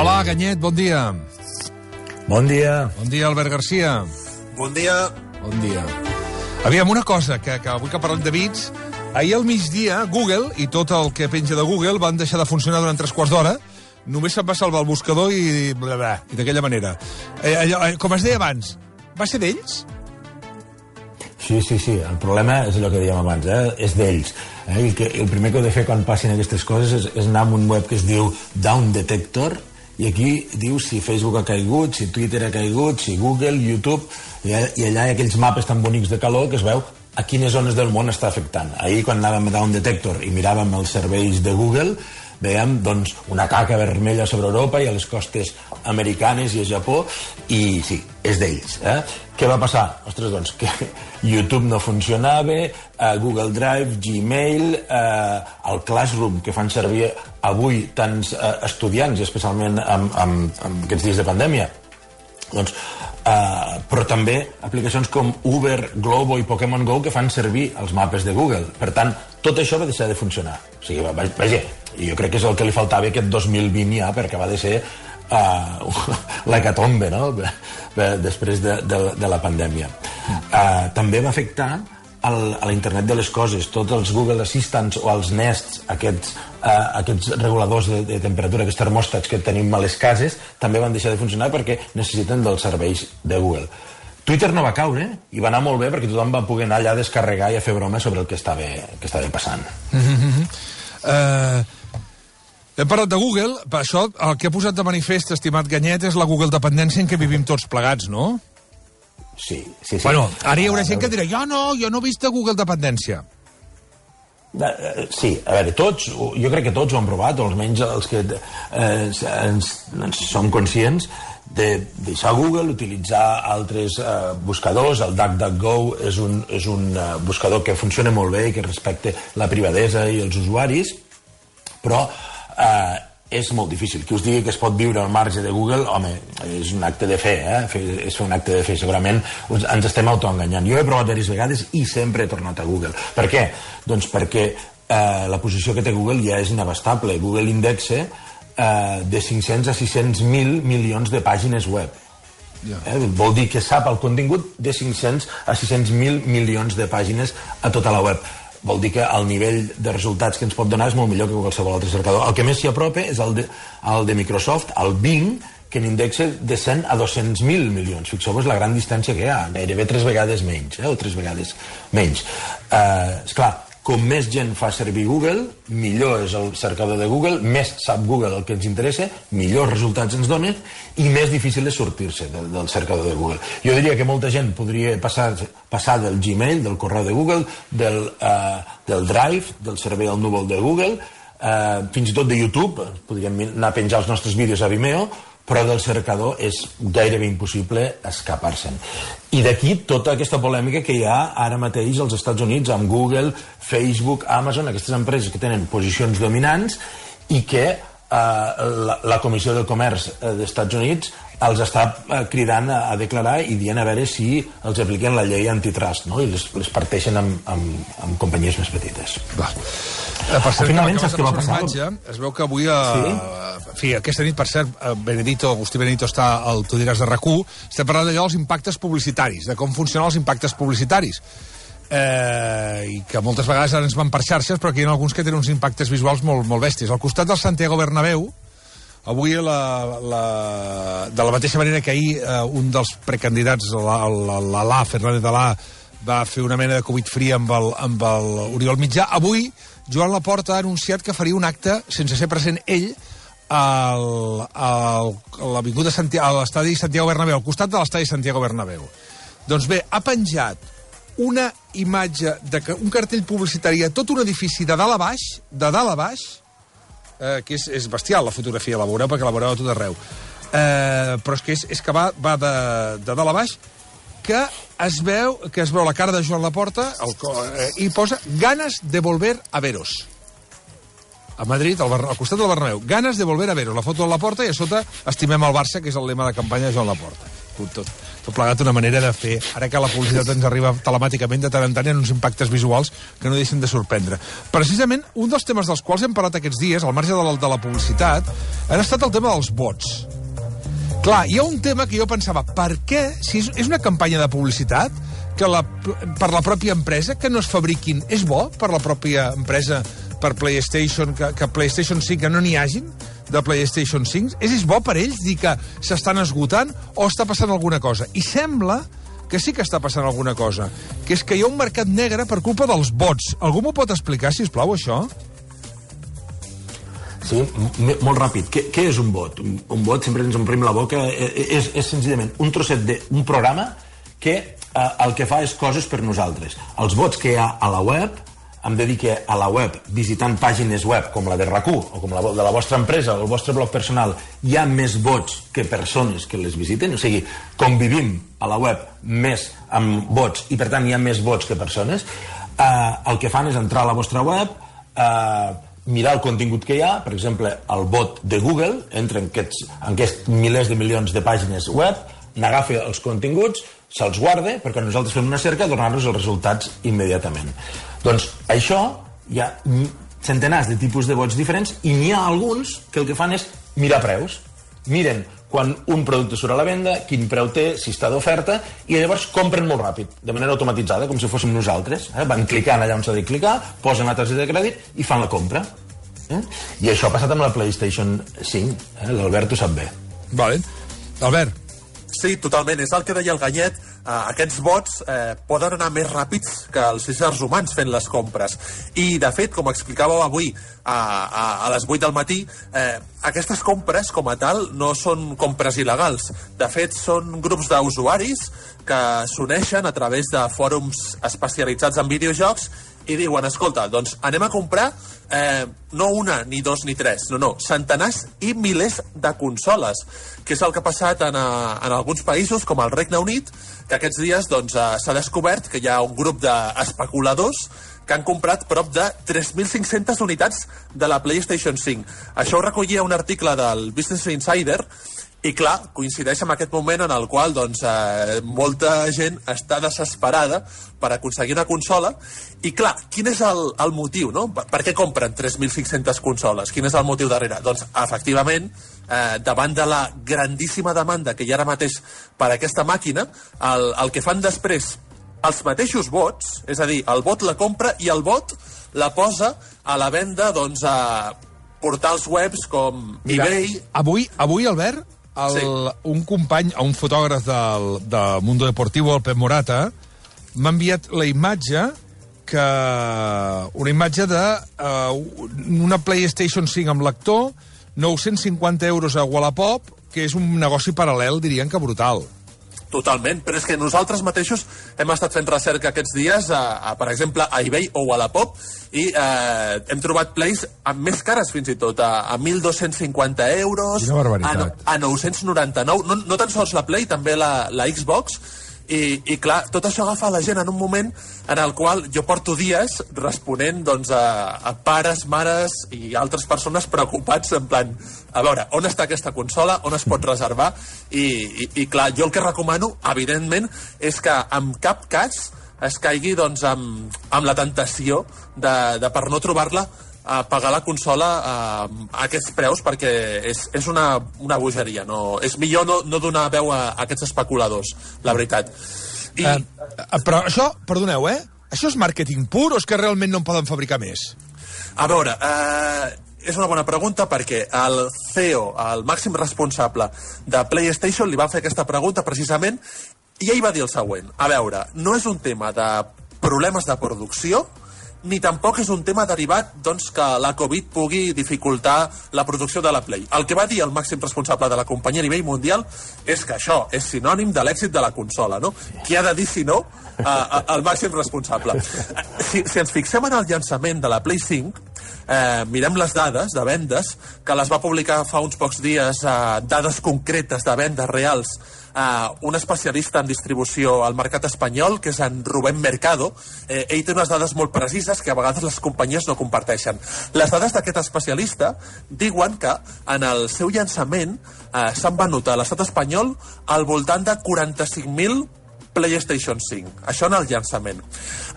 Hola, Ganyet, bon dia. Bon dia. Bon dia, Albert Garcia. Bon dia. Bon dia. Aviam, una cosa, que, que avui que parlem de bits, ahir al migdia Google i tot el que penja de Google van deixar de funcionar durant tres quarts d'hora, només se'n va salvar el buscador i bla, bla, i d'aquella manera. Eh, allò, eh, com es deia abans, va ser d'ells? Sí, sí, sí. El problema és allò que dèiem abans, eh? és d'ells. Eh? El, que, el primer que heu de fer quan passin aquestes coses és, és anar a un web que es diu Down Detector, i aquí diu si Facebook ha caigut, si Twitter ha caigut, si Google, YouTube, i, i allà hi ha aquells mapes tan bonics de calor que es veu a quines zones del món està afectant. Ahir, quan anàvem a Down Detector i miràvem els serveis de Google, veiem doncs, una caca vermella sobre Europa i a les costes americanes i a Japó, i sí, és d'ells. Eh? Què va passar? Ostres, doncs, que YouTube no funcionava, eh, Google Drive, Gmail, eh, el Classroom, que fan servir avui tants eh, estudiants, especialment amb, amb, amb aquests dies de pandèmia, doncs, eh, però també aplicacions com Uber, Globo i Pokémon Go que fan servir els mapes de Google. Per tant, tot això va deixar de funcionar. O sigui, va, vaja, jo crec que és el que li faltava aquest 2020 ja, perquè va de ser uh, l'hecatombe, no?, després de, de, de la pandèmia. Uh, també va afectar el, a la internet de les coses, tots els Google Assistants o els Nests, aquests, uh, aquests reguladors de, de temperatura, aquests termòstats que tenim a les cases, també van deixar de funcionar perquè necessiten dels serveis de Google. Twitter no va caure i va anar molt bé perquè tothom va poder anar allà a descarregar i a fer broma sobre el que estava, que estava passant. Mm -hmm. uh, hem parlat de Google, per això el que ha posat de manifest, estimat Ganyet, és la Google dependència en què vivim tots plegats, no? Sí, sí, sí. Bueno, ara hi haurà gent que dirà, jo no, jo no he vist Google dependència. Eh, sí, a veure, tots, jo crec que tots ho han provat, o almenys els que eh, ens, ens som conscients de deixar Google, utilitzar altres eh, buscadors, el DuckDuckGo és un, és un eh, buscador que funciona molt bé i que respecte la privadesa i els usuaris, però eh, és molt difícil. Qui us digui que es pot viure al marge de Google, home, és un acte de fe, eh? és fer un acte de fe. Segurament ens estem autoenganyant. Jo he provat diverses vegades i sempre he tornat a Google. Per què? Doncs perquè eh, la posició que té Google ja és inabastable. Google indexa eh, de 500 a 600.000 milions de pàgines web. Yeah. Eh? Vol dir que sap el contingut de 500 a 600.000 milions de pàgines a tota la web vol dir que el nivell de resultats que ens pot donar és molt millor que qualsevol altre cercador. El que més s'hi apropa és el de, el de Microsoft, el Bing, que n'indexa de 100 a 200.000 milions. Fixeu-vos la gran distància que hi ha, gairebé tres vegades menys, eh? o tres vegades menys. Uh, esclar, com més gent fa servir Google, millor és el cercador de Google, més sap Google el que ens interessa, millors resultats ens donen i més difícil és sortir-se del, del cercador de Google. Jo diria que molta gent podria passar, passar del Gmail, del correu de Google, del, uh, del Drive, del servei al núvol de Google, uh, fins i tot de YouTube, podríem anar a penjar els nostres vídeos a Vimeo, però del cercador és gairebé impossible escapar-se'n. I d'aquí tota aquesta polèmica que hi ha ara mateix als Estats Units amb Google, Facebook, Amazon, aquestes empreses que tenen posicions dominants i que eh, la, la Comissió del Comerç eh, dels Estats Units els està eh, cridant a, a declarar i dient a veure si els apliquen la llei antitrust no? i les, les parteixen amb, amb, amb companyies més petites. Va. Eh, per cert, Finalment, saps què va passar? Imatge, es veu que avui, a, Sí? en fi, aquesta nit, per cert, eh, Benedito, Agustí Benedito està al Tu diràs de rac estem parlant d'allò dels impactes publicitaris, de com funcionen els impactes publicitaris. Eh, i que moltes vegades ara ens van per xarxes, però aquí hi ha alguns que tenen uns impactes visuals molt, molt bèsties. Al costat del Santiago Bernabéu, avui la, la, de la mateixa manera que ahir eh, un dels precandidats, l'Alà, Fernández Alà, va fer una mena de Covid free amb el, amb el Oriol Mitjà. Avui, Joan Laporta ha anunciat que faria un acte, sense ser present ell, al, al, a Santiago, a l'estadi Santiago Bernabéu, al costat de l'estadi Santiago Bernabéu. Doncs bé, ha penjat una imatge, de que, un cartell publicitari a tot un edifici de dalt a baix, de dalt a baix, eh, que és, és bestial la fotografia, la veureu perquè la veureu a tot arreu. Eh, però és que, és, és que va, va de, de dalt a baix, que es veu que es veu la cara de Joan Laporta el, eh, i posa ganes de volver a veros a Madrid, al, al costat del Bernabéu. Ganes de volver a veros. La foto de Laporta i a sota estimem el Barça, que és el lema de campanya de Joan Laporta. tot, tot, plegat una manera de fer, ara que la publicitat ens arriba telemàticament de tant en tant ha uns impactes visuals que no deixen de sorprendre. Precisament, un dels temes dels quals hem parlat aquests dies, al marge de la, de la publicitat, ha estat el tema dels vots. Clar, hi ha un tema que jo pensava, per què, si és, és una campanya de publicitat, que la, per la pròpia empresa, que no es fabriquin, és bo per la pròpia empresa, per PlayStation, que, que PlayStation 5 que no n'hi hagin, de PlayStation 5? És, és bo per ells dir que s'estan esgotant o està passant alguna cosa? I sembla que sí que està passant alguna cosa, que és que hi ha un mercat negre per culpa dels vots. Algú m'ho pot explicar, si us plau, això? Sí, molt ràpid. Què, què és un vot? Un, un vot, sempre ens omplim la boca, eh, eh, és, és senzillament un trosset d'un programa que eh, el que fa és coses per nosaltres. Els vots que hi ha a la web em dedique a la web visitant pàgines web com la de rac o com la de la vostra empresa o el vostre blog personal hi ha més vots que persones que les visiten, o sigui, convivim a la web més amb vots i per tant hi ha més vots que persones eh, el que fan és entrar a la vostra web eh, mirar el contingut que hi ha, per exemple el bot de Google entra en aquests, en aquests milers de milions de pàgines web n'agafa els continguts, se'ls guarda perquè nosaltres fem una cerca donar-nos els resultats immediatament doncs això hi ha centenars de tipus de vots diferents i n'hi ha alguns que el que fan és mirar preus. Miren quan un producte surt a la venda, quin preu té, si està d'oferta, i llavors compren molt ràpid, de manera automatitzada, com si fóssim nosaltres. Eh? Van clicant allà on s'ha de clicar, posen la targeta de crèdit i fan la compra. Eh? I això ha passat amb la PlayStation 5. Eh? L'Albert ho sap bé. Vale. Albert. Sí, totalment. És el que deia el Ganyet aquests bots eh, poden anar més ràpids que els éssers humans fent les compres. I, de fet, com explicàveu avui a, a, a les 8 del matí, eh, aquestes compres, com a tal, no són compres il·legals. De fet, són grups d'usuaris que s'uneixen a través de fòrums especialitzats en videojocs i diuen, escolta, doncs anem a comprar eh, no una, ni dos, ni tres, no, no, centenars i milers de consoles, que és el que ha passat en, eh, en alguns països, com el Regne Unit, que aquests dies doncs, eh, s'ha descobert que hi ha un grup d'especuladors que han comprat prop de 3.500 unitats de la PlayStation 5. Això ho recollia un article del Business Insider i clar, coincideix amb aquest moment en el qual doncs, eh, molta gent està desesperada per aconseguir una consola i clar, quin és el, el motiu? No? Per, per què compren 3.500 consoles? Quin és el motiu darrere? Doncs efectivament, eh, davant de la grandíssima demanda que hi ha ara mateix per aquesta màquina, el, el que fan després els mateixos vots, és a dir, el vot la compra i el vot la posa a la venda doncs, a portals webs com Mira, eBay... Avui, avui Albert, el, sí. un company, un fotògraf del, del Mundo Deportivo, el Pep Morata, m'ha enviat la imatge que una imatge de uh, una PlayStation 5 amb lector, 950 euros a Wallapop, que és un negoci paral·lel, dirien que brutal. Totalment, però és que nosaltres mateixos hem estat fent recerca aquests dies, a, a, per exemple, a eBay o a la Pop, i eh, hem trobat plays amb més cares fins i tot, a, a 1.250 euros, a, a 999, no, no tan sols la Play, també la, la Xbox, i, i clar, tot això agafa la gent en un moment en el qual jo porto dies responent doncs, a, a pares, mares i altres persones preocupats en plan, a veure, on està aquesta consola, on es pot reservar? I, i, i clar, jo el que recomano evidentment és que en cap cas es caigui doncs, amb, amb la tentació de, de per no trobar-la a pagar la consola a, a aquests preus perquè és, és una, una bogeria. No, és millor no, no donar veu a, a aquests especuladors, la veritat. I... Uh, però això, perdoneu, eh? Això és màrqueting pur o és que realment no en poden fabricar més? A veure, eh, és una bona pregunta perquè el CEO, el màxim responsable de PlayStation, li va fer aquesta pregunta precisament i ell va dir el següent. A veure, no és un tema de problemes de producció, ni tampoc és un tema derivat doncs, que la Covid pugui dificultar la producció de la Play. El que va dir el màxim responsable de la companyia a nivell mundial és que això és sinònim de l'èxit de la consola, no? Qui ha de dir, si no, eh, el màxim responsable. Si, si ens fixem en el llançament de la Play 5, eh, mirem les dades de vendes, que les va publicar fa uns pocs dies, eh, dades concretes de vendes reals, eh, un especialista en distribució al mercat espanyol, que és en Rubén Mercado. Eh, ell té unes dades molt precises que a vegades les companyies no comparteixen. Les dades d'aquest especialista diuen que en el seu llançament eh, s'han venut a l'estat espanyol al voltant de 45.000 PlayStation 5. Això en el llançament.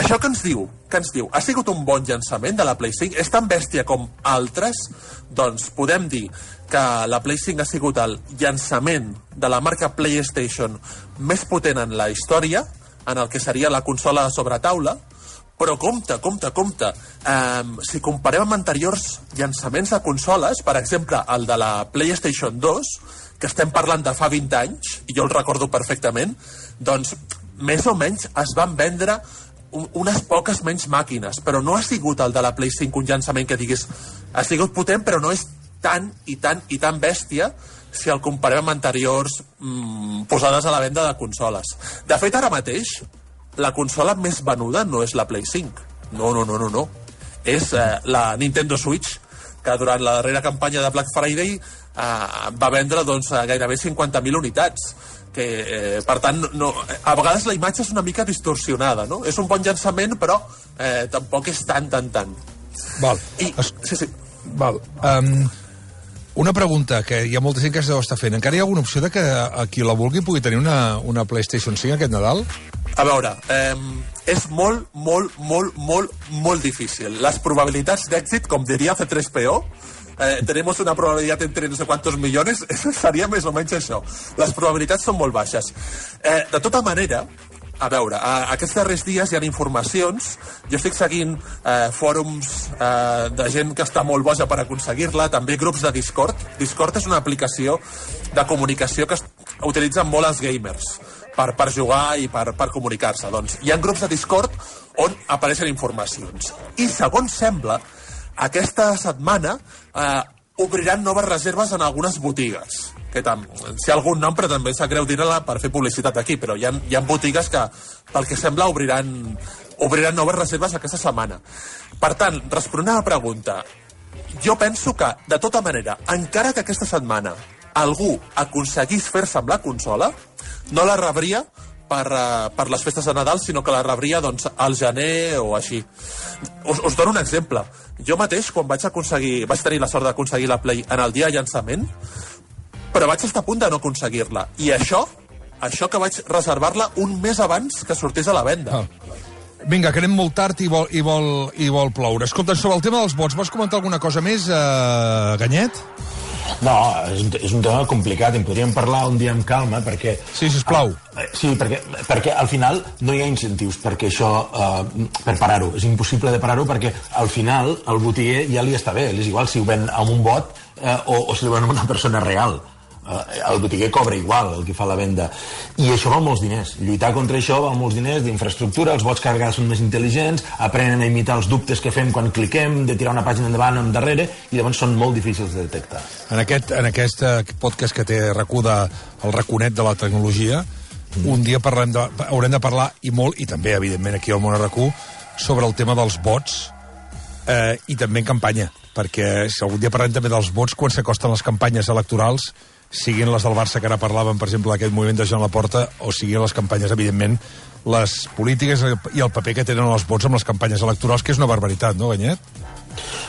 Això que ens diu? Que ens diu? Ha sigut un bon llançament de la Play 5? És tan bèstia com altres? Doncs podem dir que la Play 5 ha sigut el llançament de la marca PlayStation més potent en la història, en el que seria la consola sobre taula, però compte, compte, compte. Um, si comparem amb anteriors llançaments de consoles, per exemple, el de la PlayStation 2, que estem parlant de fa 20 anys, i jo el recordo perfectament, doncs més o menys es van vendre unes poques menys màquines, però no ha sigut el de la Play 5 un llançament que diguis ha sigut potent, però no és tan i tan i tan bèstia si el comparem amb anteriors mmm, posades a la venda de consoles. De fet, ara mateix, la consola més venuda no és la Play 5. No, no, no, no, no. És eh, la Nintendo Switch, que durant la darrera campanya de Black Friday eh, va vendre doncs, gairebé 50.000 unitats que, eh, per tant, no, a vegades la imatge és una mica distorsionada, no? És un bon llançament, però eh, tampoc és tan, tan, tan. Val. I, es... sí, sí. Val. Um, una pregunta que hi ha molta gent que es deu estar fent. Encara hi ha alguna opció de que a qui la vulgui pugui tenir una, una PlayStation 5 aquest Nadal? A veure, eh, és molt, molt, molt, molt, molt difícil. Les probabilitats d'èxit, com diria C3PO, eh, tenemos una probabilidad entre no sé quantos millones, seria més o menys això. Les probabilitats són molt baixes. Eh, de tota manera, a veure, a, aquests darrers dies hi ha informacions, jo estic seguint eh, fòrums eh, de gent que està molt boja per aconseguir-la, també grups de Discord. Discord és una aplicació de comunicació que utilitzen molt els gamers per, per jugar i per, per comunicar-se. Doncs hi ha grups de Discord on apareixen informacions. I segons sembla, aquesta setmana eh, obriran noves reserves en algunes botigues que tam, si algun nom, però també sap greu dir-la per fer publicitat aquí, però hi ha, hi ha botigues que, pel que sembla, obriran, obriran noves reserves aquesta setmana. Per tant, responent a la pregunta, jo penso que, de tota manera, encara que aquesta setmana algú aconseguís fer-se amb la consola, no la rebria per, uh, per les festes de Nadal, sinó que la rebria doncs, al gener o així. Us, us dono un exemple. Jo mateix, quan vaig aconseguir, vaig tenir la sort d'aconseguir la Play en el dia de llançament, però vaig estar a punt de no aconseguir-la. I això, això que vaig reservar-la un mes abans que sortís a la venda. Ah. Vinga, que anem molt tard i vol, i vol, i vol ploure. Escolta, sobre el tema dels vots, vols comentar alguna cosa més, eh, Ganyet? No, és, és un tema complicat, en podríem parlar un dia amb calma, perquè... Sí, sisplau. Ah, sí, perquè, perquè al final no hi ha incentius perquè això, eh, per parar-ho. És impossible de parar-ho perquè al final el botiguer ja li està bé, és igual si ho ven amb un bot eh, o, o si ho ven amb una persona real eh, el botiguer cobra igual el que fa la venda. I això val molts diners. Lluitar contra això val molts diners d'infraestructura els bots carregats són més intel·ligents aprenen a imitar els dubtes que fem quan cliquem de tirar una pàgina endavant o endarrere i llavors són molt difícils de detectar. En aquest, en aquest eh, podcast que té recuda el raconet de la tecnologia mm. un dia parlem de, haurem de parlar i molt, i també evidentment aquí al Món RQ sobre el tema dels bots eh, i també en campanya perquè si algun dia parlem també dels vots quan s'acosten les campanyes electorals siguin les del Barça que ara parlàvem, per exemple, d'aquest moviment de Joan Laporta, o siguin les campanyes, evidentment, les polítiques i el paper que tenen els vots amb les campanyes electorals, que és una barbaritat, no, Ganyet?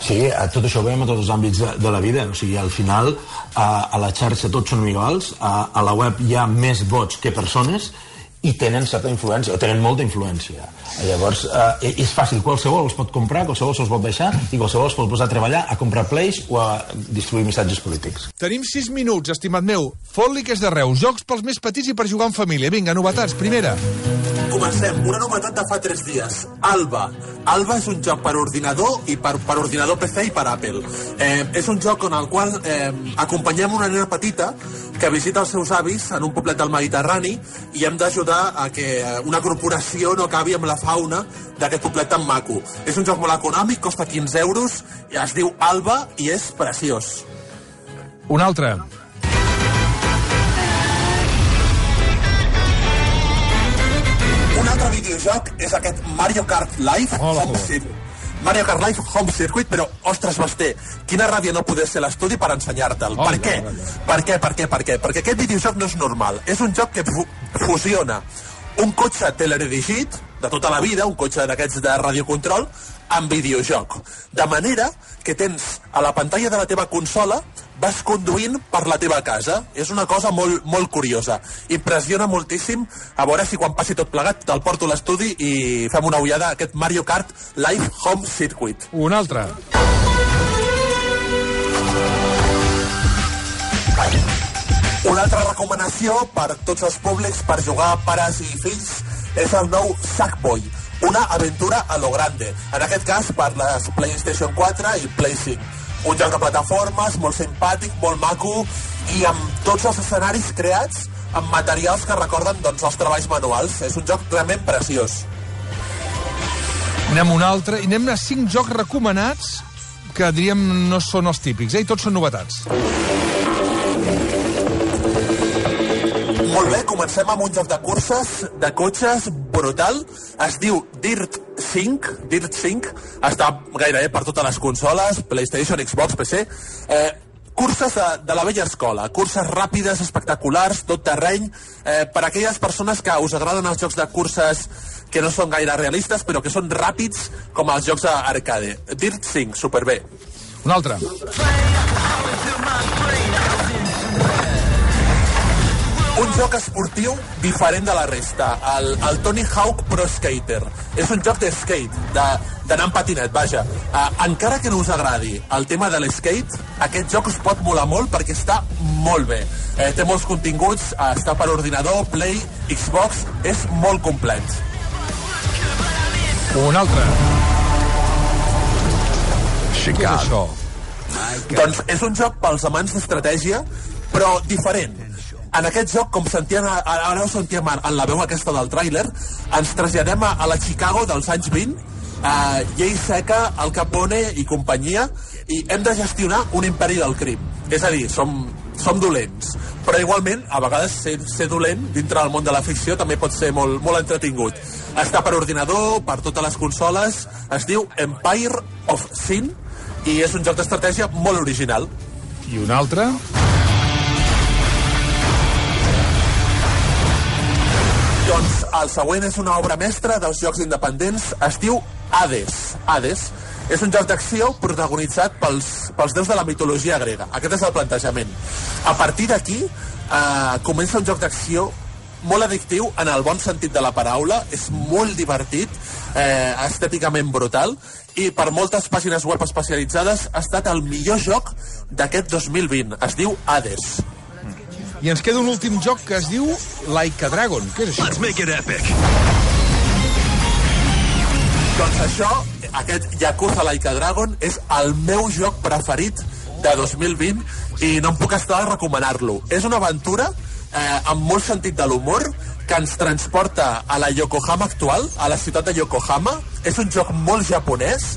Sí, a tot això ho veiem a tots els àmbits de, de la vida. O sigui, al final, a, a la xarxa tots són iguals, a, a la web hi ha més vots que persones, i tenen certa influència, o tenen molta influència. Llavors, eh, és fàcil, qualsevol els pot comprar, qualsevol se'ls pot deixar, i qualsevol els pot posar a treballar, a comprar plays o a distribuir missatges polítics. Tenim 6 minuts, estimat meu. Fot-li que és de Reus. Jocs pels més petits i per jugar en família. Vinga, novetats. Primera. Comencem. Una novetat de fa 3 dies. Alba. Alba és un joc per ordinador i per, per ordinador PC i per Apple. Eh, és un joc en el qual eh, acompanyem una nena petita que visita els seus avis en un poblet del Mediterrani i hem d'ajudar a que una corporació no acabi amb la fauna d'aquest poblet tan maco. És un joc molt econòmic, costa 15 euros, i es diu Alba i és preciós. Un altre. Un altre videojoc és aquest Mario Kart Live Hola. Mario Kart Live Home Circuit, però, ostres, Basté, quina ràbia no poder ser l'estudi per ensenyar-te'l. Oh, per què? no, no, no. Per què, per què, per què? Perquè aquest videojoc no és normal. És un joc que fu fusiona un cotxe teledirigit de tota la vida, un cotxe d'aquests de radiocontrol, amb videojoc. De manera que tens a la pantalla de la teva consola vas conduint per la teva casa. És una cosa molt, molt curiosa. Impressiona moltíssim. A veure si quan passi tot plegat te'l porto a l'estudi i fem una ullada a aquest Mario Kart Live Home Circuit. Un altre. Una altra recomanació per tots els públics per jugar pares i fills és el nou Sackboy, una aventura a lo grande. En aquest cas per les PlayStation 4 i Play 5. Un joc de plataformes molt simpàtic, molt maco i amb tots els escenaris creats amb materials que recorden doncs, els treballs manuals. És un joc realment preciós. Anem un altre. I anem a cinc jocs recomanats que diríem no són els típics, eh? I tots són novetats. Molt bé, comencem amb un joc de curses, de cotxes, brutal. Es diu Dirt 5. Dirt 5 està gairebé per totes les consoles, PlayStation, Xbox, PC. Eh, curses de, de la vella escola, curses ràpides, espectaculars, tot terreny, eh, per a aquelles persones que us agraden els jocs de curses que no són gaire realistes, però que són ràpids com els jocs arcade. Dirt 5, superbé. Un altre. un joc esportiu diferent de la resta, el, el Tony Hawk Pro Skater. És un joc de skate, de- d'anar en patinet, vaja. Uh, encara que no us agradi el tema de l'skate, aquest joc us pot molar molt perquè està molt bé. Eh, té molts continguts, uh, està per ordinador, Play, Xbox, és molt complet. Un altre. Què és això? Doncs és un joc pels amants d'estratègia, però diferent. En aquest joc, com sentíem, ara ho sentíem en la veu aquesta del tràiler, ens traslladem a, a la Chicago dels anys 20, eh, llei seca, el Capone i companyia, i hem de gestionar un imperi del crim. És a dir, som, som dolents. Però igualment, a vegades ser, ser dolent dintre del món de la ficció també pot ser molt, molt entretingut. Està per ordinador, per totes les consoles, es diu Empire of Sin, i és un joc d'estratègia molt original. I un altre. Doncs el següent és una obra mestra dels jocs independents, es diu Hades. Hades és un joc d'acció protagonitzat pels, pels déus de la mitologia grega. Aquest és el plantejament. A partir d'aquí eh, comença un joc d'acció molt addictiu en el bon sentit de la paraula, és molt divertit, eh, estèticament brutal, i per moltes pàgines web especialitzades ha estat el millor joc d'aquest 2020. Es diu Hades. I ens queda un últim joc que es diu Like a Dragon. Què és això? Let's make it epic. Doncs això, aquest Yakuza Like a Dragon, és el meu joc preferit de 2020 i no em puc estar de recomanar-lo. És una aventura eh, amb molt sentit de l'humor que ens transporta a la Yokohama actual, a la ciutat de Yokohama. És un joc molt japonès,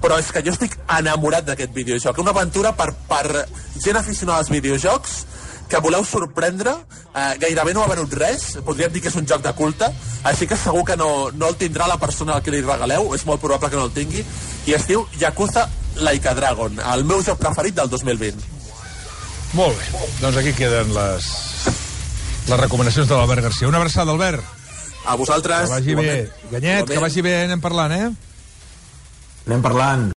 però és que jo estic enamorat d'aquest videojoc. Una aventura per, per gent aficionada als videojocs que voleu sorprendre, eh, gairebé no ha venut res, podríem dir que és un joc de culte, així que segur que no, no el tindrà la persona a qui li regaleu, és molt probable que no el tingui, i es diu Yakuza Like a Dragon, el meu joc preferit del 2020. Molt bé. Doncs aquí queden les, les recomanacions de l'Albert Garcia. Una abraçada, Albert. A vosaltres... Que vagi bé. igualment. Ganyet, que vagi bé. Anem parlant, eh? Anem parlant.